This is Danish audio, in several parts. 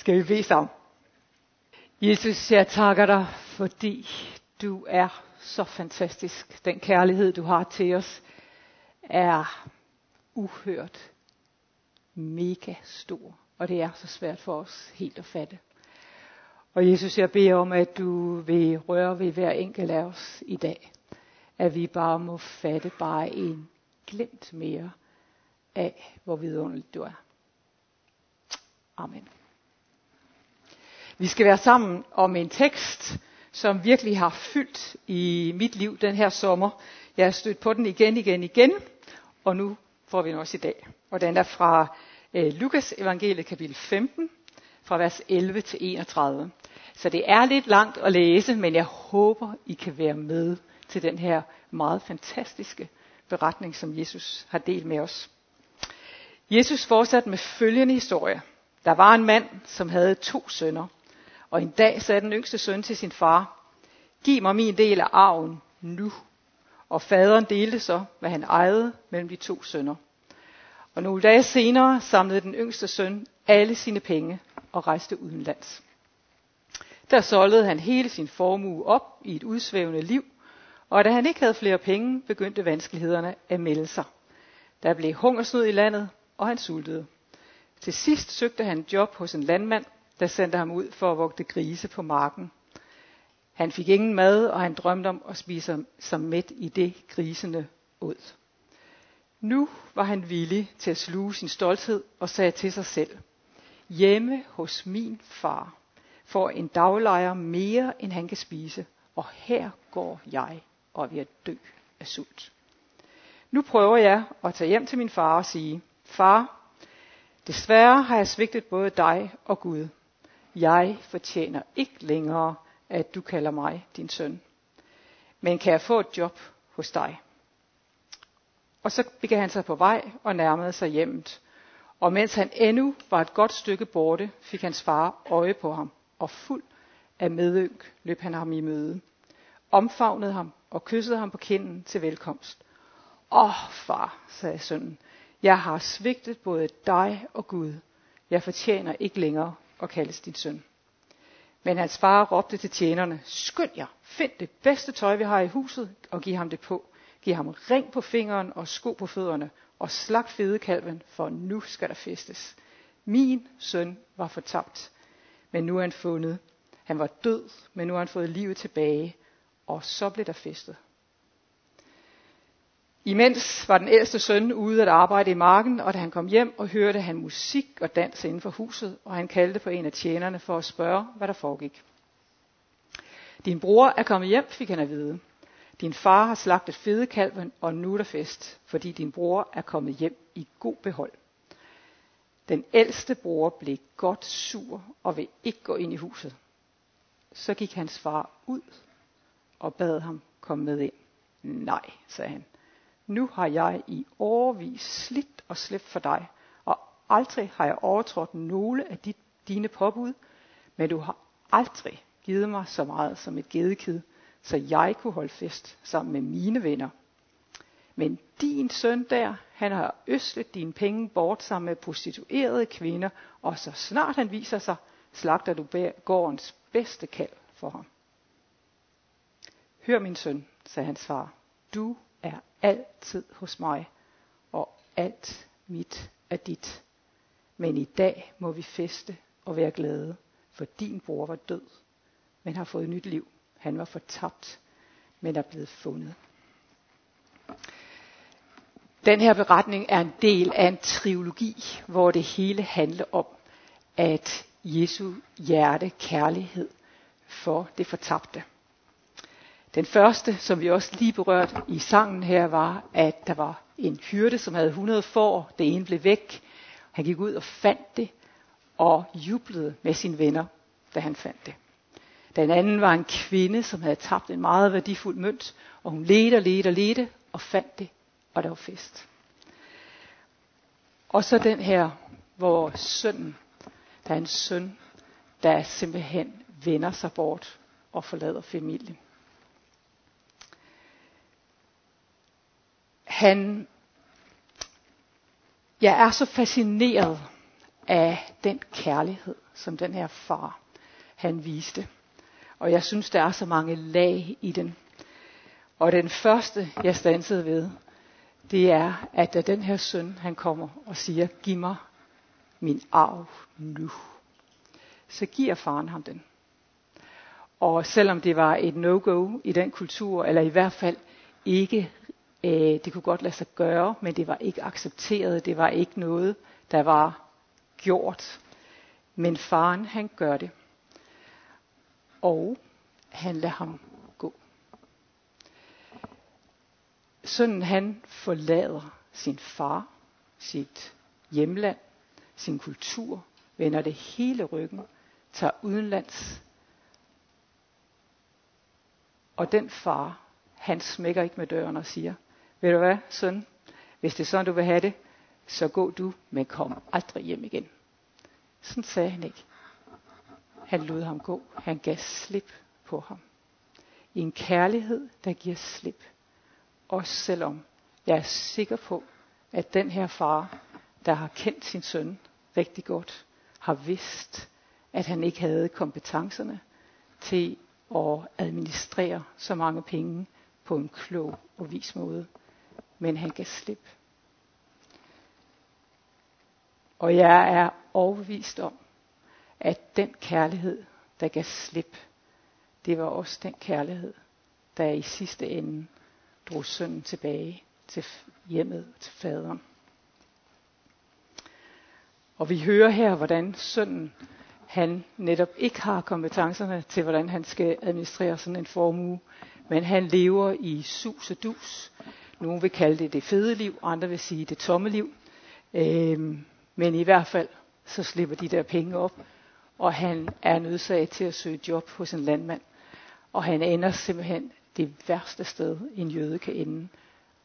Skal vi bede sammen? Jesus, jeg takker dig, fordi du er så fantastisk. Den kærlighed, du har til os, er uhørt mega stor. Og det er så svært for os helt at fatte. Og Jesus, jeg beder om, at du vil røre ved hver enkelt af os i dag. At vi bare må fatte bare en glimt mere af, hvor vidunderligt du er. Amen. Vi skal være sammen om en tekst, som virkelig har fyldt i mit liv den her sommer. Jeg har stødt på den igen, igen, igen, og nu får vi den også i dag. Og den er fra øh, Lukas evangeliet kapitel 15, fra vers 11 til 31. Så det er lidt langt at læse, men jeg håber, I kan være med til den her meget fantastiske beretning, som Jesus har delt med os. Jesus fortsatte med følgende historie. Der var en mand, som havde to sønner. Og en dag sagde den yngste søn til sin far, Giv mig min del af arven nu. Og faderen delte så, hvad han ejede mellem de to sønner. Og nogle dage senere samlede den yngste søn alle sine penge og rejste udenlands. Der solgte han hele sin formue op i et udsvævende liv, og da han ikke havde flere penge, begyndte vanskelighederne at melde sig. Der blev hungersnød i landet, og han sultede. Til sidst søgte han job hos en landmand, der sendte ham ud for at vogte grise på marken. Han fik ingen mad, og han drømte om at spise sig midt i det grisene åd. Nu var han villig til at sluge sin stolthed og sagde til sig selv, hjemme hos min far får en daglejer mere, end han kan spise, og her går jeg og er ved at dø af sult. Nu prøver jeg at tage hjem til min far og sige, far, desværre har jeg svigtet både dig og Gud. Jeg fortjener ikke længere, at du kalder mig din søn. Men kan jeg få et job hos dig? Og så begav han sig på vej og nærmede sig hjemmet. Og mens han endnu var et godt stykke borte, fik hans far øje på ham, og fuld af medynk løb han ham i møde. Omfavnede ham og kyssede ham på kinden til velkomst. Åh, oh, far, sagde sønnen, jeg har svigtet både dig og Gud. Jeg fortjener ikke længere og kaldes din søn. Men hans far råbte til tjenerne, skynd jer, find det bedste tøj, vi har i huset, og giv ham det på. Giv ham ring på fingeren og sko på fødderne, og slag fedekalven, for nu skal der festes. Min søn var fortabt, men nu er han fundet. Han var død, men nu har han fået livet tilbage, og så blev der festet. Imens var den ældste søn ude at arbejde i marken, og da han kom hjem og hørte han musik og dans inden for huset, og han kaldte på en af tjenerne for at spørge, hvad der foregik. Din bror er kommet hjem, fik han at vide. Din far har slagtet fedekalven, og nu er der fest, fordi din bror er kommet hjem i god behold. Den ældste bror blev godt sur og vil ikke gå ind i huset. Så gik hans far ud og bad ham komme med ind. Nej, sagde han. Nu har jeg i årvis slidt og slæbt for dig, og aldrig har jeg overtrådt nogle af dit, dine påbud, men du har aldrig givet mig så meget som et gedekid, så jeg kunne holde fest sammen med mine venner. Men din søn der, han har øslet dine penge bort sammen med prostituerede kvinder, og så snart han viser sig, slagter du gårdens bedste kald for ham. Hør min søn, sagde hans far, du altid hos mig, og alt mit er dit. Men i dag må vi feste og være glade, for din bror var død, men har fået nyt liv. Han var fortabt, men er blevet fundet. Den her beretning er en del af en trilogi, hvor det hele handler om, at Jesu hjerte kærlighed for det fortabte. Den første, som vi også lige berørte i sangen her, var, at der var en hyrde, som havde 100 får. Det ene blev væk. Han gik ud og fandt det, og jublede med sine venner, da han fandt det. Den anden var en kvinde, som havde tabt en meget værdifuld mønt, og hun ledte og ledte og ledte, og fandt det, og der var fest. Og så den her, hvor sønnen, der er en søn, der simpelthen vender sig bort og forlader familien. Han, jeg er så fascineret af den kærlighed, som den her far, han viste. Og jeg synes, der er så mange lag i den. Og den første, jeg stansede ved, det er, at da den her søn, han kommer og siger, giv mig min arv nu, så giver faren ham den. Og selvom det var et no-go i den kultur, eller i hvert fald ikke, øh, det kunne godt lade sig gøre, men det var ikke accepteret, det var ikke noget, der var gjort. Men faren, han gør det. Og han lader ham gå. Sådan han forlader sin far, sit hjemland, sin kultur, vender det hele ryggen, tager udenlands. Og den far, han smækker ikke med døren og siger, ved du hvad, søn, hvis det er sådan, du vil have det, så gå du, men kom aldrig hjem igen. Sådan sagde han ikke. Han lod ham gå. Han gav slip på ham. I en kærlighed, der giver slip. Også selvom jeg er sikker på, at den her far, der har kendt sin søn rigtig godt, har vidst, at han ikke havde kompetencerne til at administrere så mange penge på en klog og vis måde. Men han gav slip. Og jeg er overbevist om, at den kærlighed, der gav slip, det var også den kærlighed, der i sidste ende drog sønnen tilbage til hjemmet til faderen. Og vi hører her, hvordan sønnen han netop ikke har kompetencerne til, hvordan han skal administrere sådan en formue, men han lever i sus og dus. Nogle vil kalde det det fede liv, andre vil sige det tomme liv. Øhm, men i hvert fald, så slipper de der penge op, og han er nødsaget til at søge job hos en landmand. Og han ender simpelthen det værste sted, en jøde kan ende,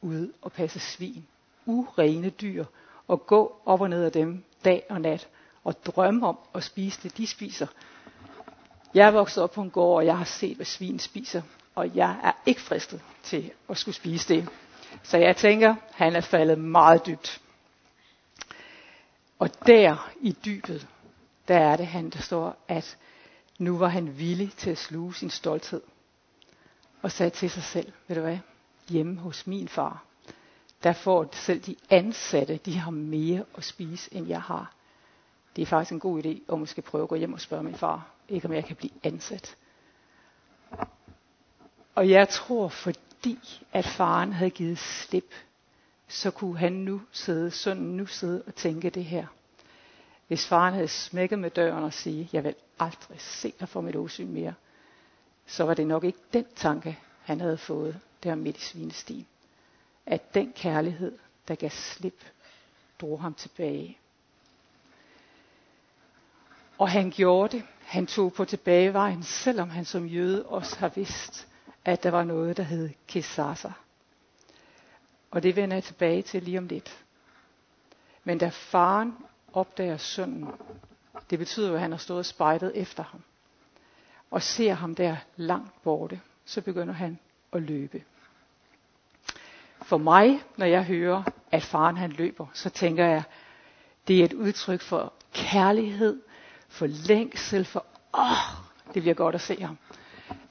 ude og passe svin. Urene dyr, og gå op og ned af dem dag og nat, og drømme om at spise det, de spiser. Jeg er vokset op på en gård, og jeg har set, hvad svin spiser, og jeg er ikke fristet til at skulle spise det. Så jeg tænker, han er faldet meget dybt. Og der i dybet, der er det han, der står, at nu var han villig til at sluge sin stolthed. Og sagde til sig selv, ved du hvad, hjemme hos min far, der får selv de ansatte, de har mere at spise, end jeg har. Det er faktisk en god idé at måske prøve at gå hjem og spørge min far, ikke om jeg kan blive ansat. Og jeg tror, fordi at faren havde givet slip så kunne han nu sidde, sønnen nu sidde og tænke det her. Hvis faren havde smækket med døren og sige, jeg vil aldrig se dig for mit åsyn mere, så var det nok ikke den tanke, han havde fået der midt i svinestien. At den kærlighed, der gav slip, drog ham tilbage. Og han gjorde det. Han tog på tilbagevejen, selvom han som jøde også har vidst, at der var noget, der hed Kesasa. Og det vender jeg tilbage til lige om lidt. Men da faren opdager sønnen, det betyder jo, at han har stået og spejdet efter ham, og ser ham der langt borte, så begynder han at løbe. For mig, når jeg hører, at faren han løber, så tænker jeg, det er et udtryk for kærlighed, for længsel, for åh, det bliver godt at se ham.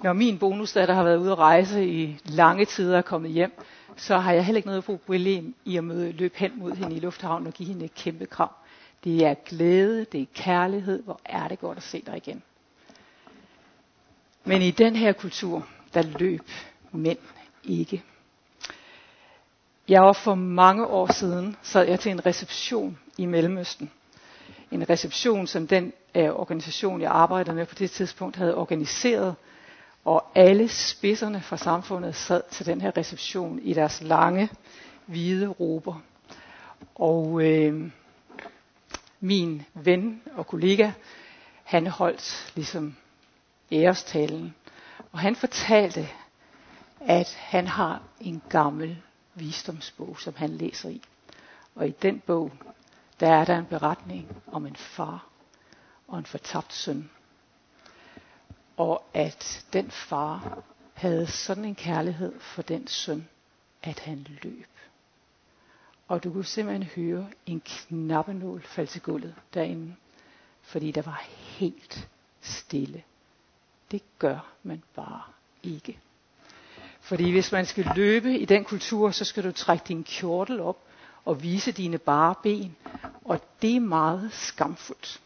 Når min bonusdatter har været ude at rejse i lange tider og kommet hjem, så har jeg heller ikke noget problem i at møde, løbe hen mod hende i lufthavnen og give hende et kæmpe kram. Det er glæde, det er kærlighed, hvor er det godt at se dig igen. Men i den her kultur, der løb mænd ikke. Jeg var for mange år siden, sad jeg til en reception i Mellemøsten. En reception, som den øh, organisation, jeg arbejdede med på det tidspunkt, havde organiseret og alle spidserne fra samfundet sad til den her reception i deres lange, hvide rober. Og øh, min ven og kollega, han holdt ligesom ærestalen. Og han fortalte, at han har en gammel visdomsbog, som han læser i. Og i den bog, der er der en beretning om en far og en fortabt søn og at den far havde sådan en kærlighed for den søn, at han løb. Og du kunne simpelthen høre en knappenål falde til gulvet derinde. Fordi der var helt stille. Det gør man bare ikke. Fordi hvis man skal løbe i den kultur, så skal du trække din kjortel op og vise dine bare ben. Og det er meget skamfuldt.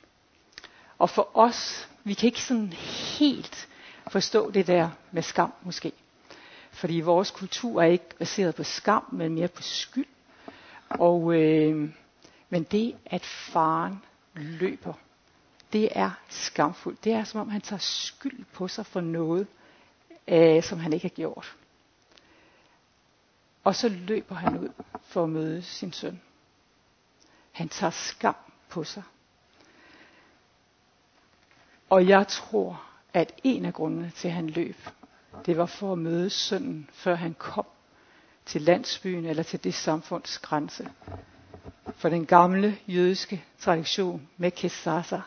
Og for os, vi kan ikke sådan helt forstå det der med skam måske. Fordi vores kultur er ikke baseret på skam, men mere på skyld. Og, øh, men det, at faren løber, det er skamfuldt. Det er som om han tager skyld på sig for noget, øh, som han ikke har gjort. Og så løber han ud for at møde sin søn. Han tager skam på sig. Og jeg tror, at en af grundene til, at han løb, det var for at møde sønnen, før han kom til landsbyen eller til det samfunds grænse. For den gamle jødiske tradition med kesasa,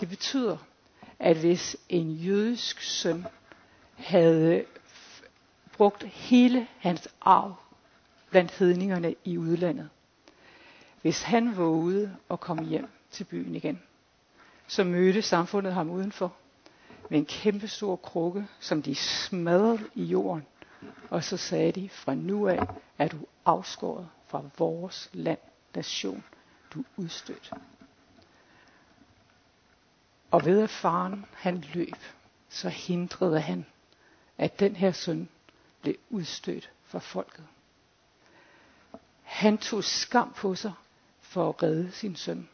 det betyder, at hvis en jødisk søn havde brugt hele hans arv blandt hedningerne i udlandet, hvis han vågede at komme hjem til byen igen, så mødte samfundet ham udenfor med en kæmpe stor krukke, som de smadrede i jorden. Og så sagde de, fra nu af er du afskåret fra vores land, nation. Du er udstødt. Og ved at faren han løb, så hindrede han, at den her søn blev udstødt fra folket. Han tog skam på sig for at redde sin søn.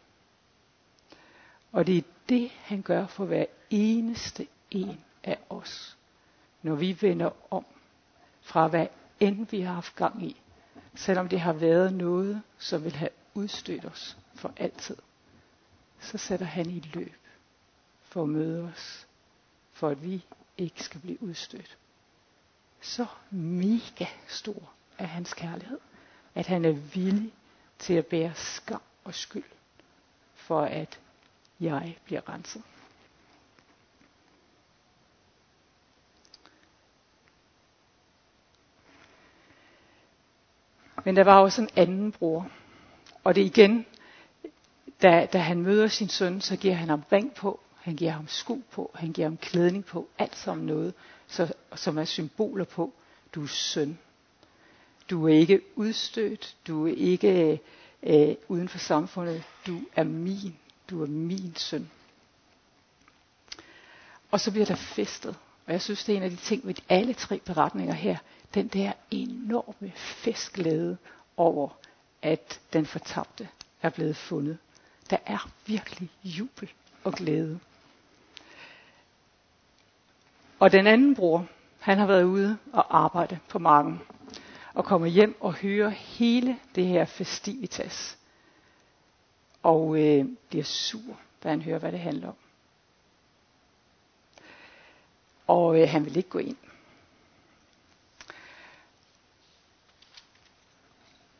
Og det er det, han gør for hver eneste en af os, når vi vender om fra hvad end vi har haft gang i, selvom det har været noget, som vil have udstødt os for altid, så sætter han i løb for at møde os, for at vi ikke skal blive udstødt. Så mega stor er hans kærlighed, at han er villig til at bære skam og skyld, for at jeg bliver renset. Men der var også en anden bror. Og det igen, da, da han møder sin søn, så giver han ham ring på, han giver ham sko på, han giver ham klædning på, alt som noget, så, som er symboler på, du er søn. Du er ikke udstødt, du er ikke øh, uden for samfundet, du er min, du er min søn. Og så bliver der festet. Og jeg synes, det er en af de ting ved alle tre beretninger her, den der enorme festglæde over, at den fortabte er blevet fundet. Der er virkelig jubel og glæde. Og den anden bror, han har været ude og arbejde på marken, og kommer hjem og hører hele det her festivitas. Og øh, bliver sur, da han hører, hvad det handler om. Og øh, han vil ikke gå ind.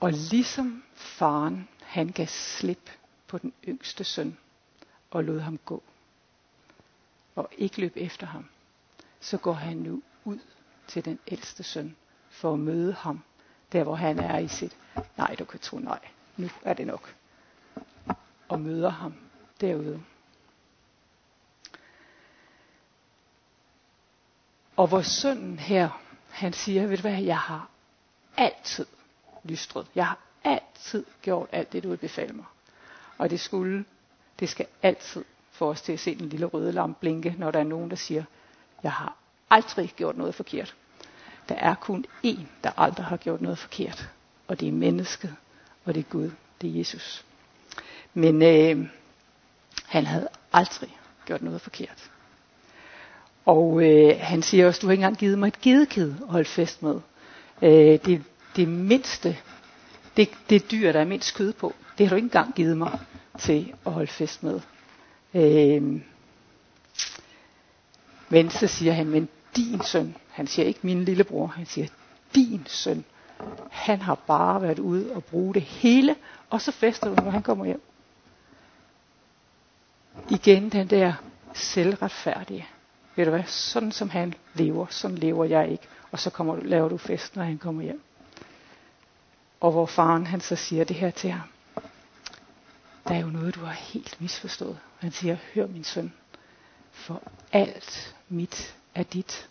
Og ligesom faren, han gav slip på den yngste søn og lod ham gå. Og ikke løb efter ham. Så går han nu ud til den ældste søn for at møde ham, der hvor han er i sit, nej du kan tro nej, nu er det nok. Og møder ham derude. Og hvor sønnen her, han siger, ved du hvad, jeg har altid lystret. Jeg har altid gjort alt det, du vil befale mig. Og det skulle, det skal altid få os til at se den lille røde lampe blinke, når der er nogen, der siger, jeg har aldrig gjort noget forkert. Der er kun én, der aldrig har gjort noget forkert. Og det er mennesket, og det er Gud, det er Jesus. Men øh, han havde aldrig gjort noget forkert. Og øh, han siger også, du har ikke engang givet mig et gedekid at holde fest med. Øh, det, det mindste, det, det dyr, der er mindst kød på, det har du ikke engang givet mig til at holde fest med. Øh, men så siger han, men din søn, han siger ikke min lillebror, han siger din søn, han har bare været ude og bruge det hele, og så fester du, når han kommer hjem. Igen den der selvretfærdige. Ved du hvad, sådan som han lever, sådan lever jeg ikke. Og så kommer, laver du fest, når han kommer hjem. Og hvor faren han så siger det her til ham. Der er jo noget, du har helt misforstået. Han siger, hør min søn, for alt mit er dit.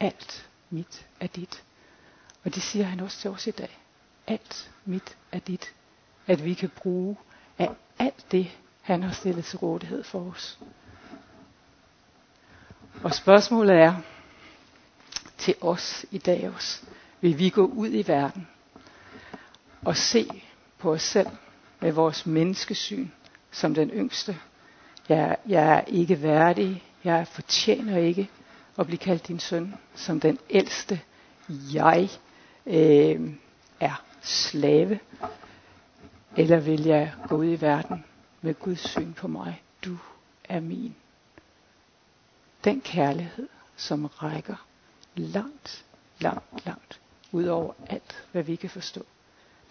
Alt mit er dit. Og det siger han også til os i dag. Alt mit er dit. At vi kan bruge af alt det, han har stillet til rådighed for os. Og spørgsmålet er til os i dag også. Vil vi gå ud i verden og se på os selv med vores menneskesyn som den yngste? Jeg, jeg er ikke værdig. Jeg fortjener ikke at blive kaldt din søn som den ældste. Jeg øh, er slave. Eller vil jeg gå ud i verden med Guds syn på mig? Du er min. Den kærlighed, som rækker langt, langt, langt ud over alt, hvad vi kan forstå.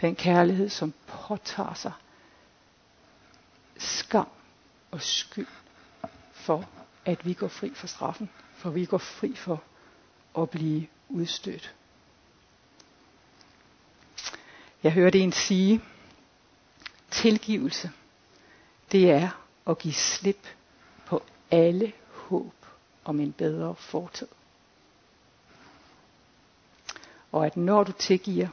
Den kærlighed, som påtager sig skam og skyld for, at vi går fri for straffen, for vi går fri for at blive udstødt. Jeg hørte en sige, tilgivelse, det er at give slip på alle håb om en bedre fortid. Og at når du tilgiver,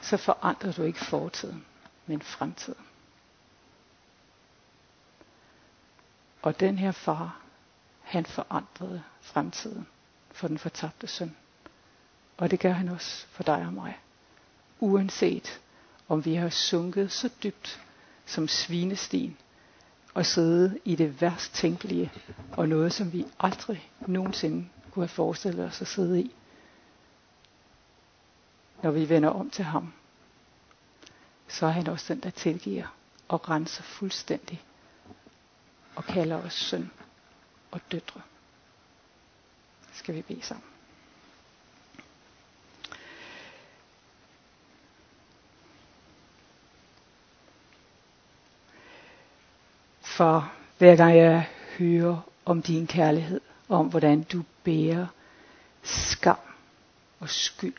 så forandrer du ikke fortiden, men fremtiden. Og den her far, han forandrede fremtiden for den fortabte søn. Og det gør han også for dig og mig. Uanset om vi har sunket så dybt som svinesten og sidde i det værst tænkelige og noget, som vi aldrig nogensinde kunne have forestillet os at sidde i. Når vi vender om til ham, så er han også den, der tilgiver og renser fuldstændig og kalder os søn og døtre. Skal vi bede sammen. For hver gang jeg hører om din kærlighed, om hvordan du bærer skam og skyld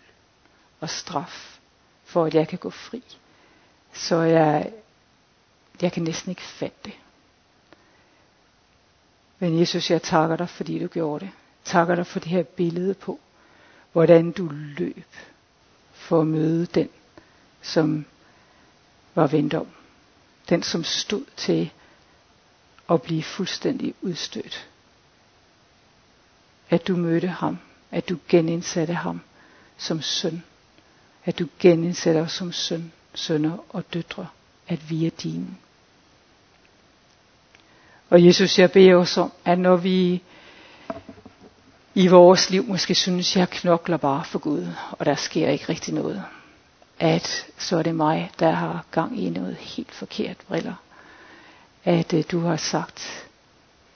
og straf, for at jeg kan gå fri, så jeg, jeg kan næsten ikke fatte det. Men Jesus, jeg takker dig, fordi du gjorde det. Takker dig for det her billede på, hvordan du løb for at møde den, som var vendt om. Den, som stod til at blive fuldstændig udstødt. At du mødte ham, at du genindsatte ham som søn, at du genindsætter os som søn, sønner og døtre, at vi er dine. Og Jesus, jeg beder os om, at når vi i vores liv måske synes, jeg knokler bare for Gud, og der sker ikke rigtig noget, at så er det mig, der har gang i noget helt forkert briller at øh, du har sagt,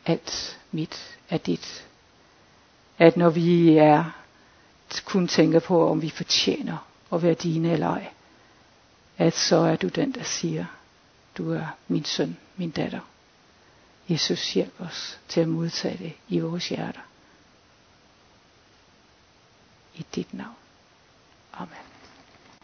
alt mit er dit. At når vi er kun tænker på, om vi fortjener at være dine eller ej, at så er du den, der siger, du er min søn, min datter. Jesus hjælp os til at modtage det i vores hjerter. I dit navn. Amen.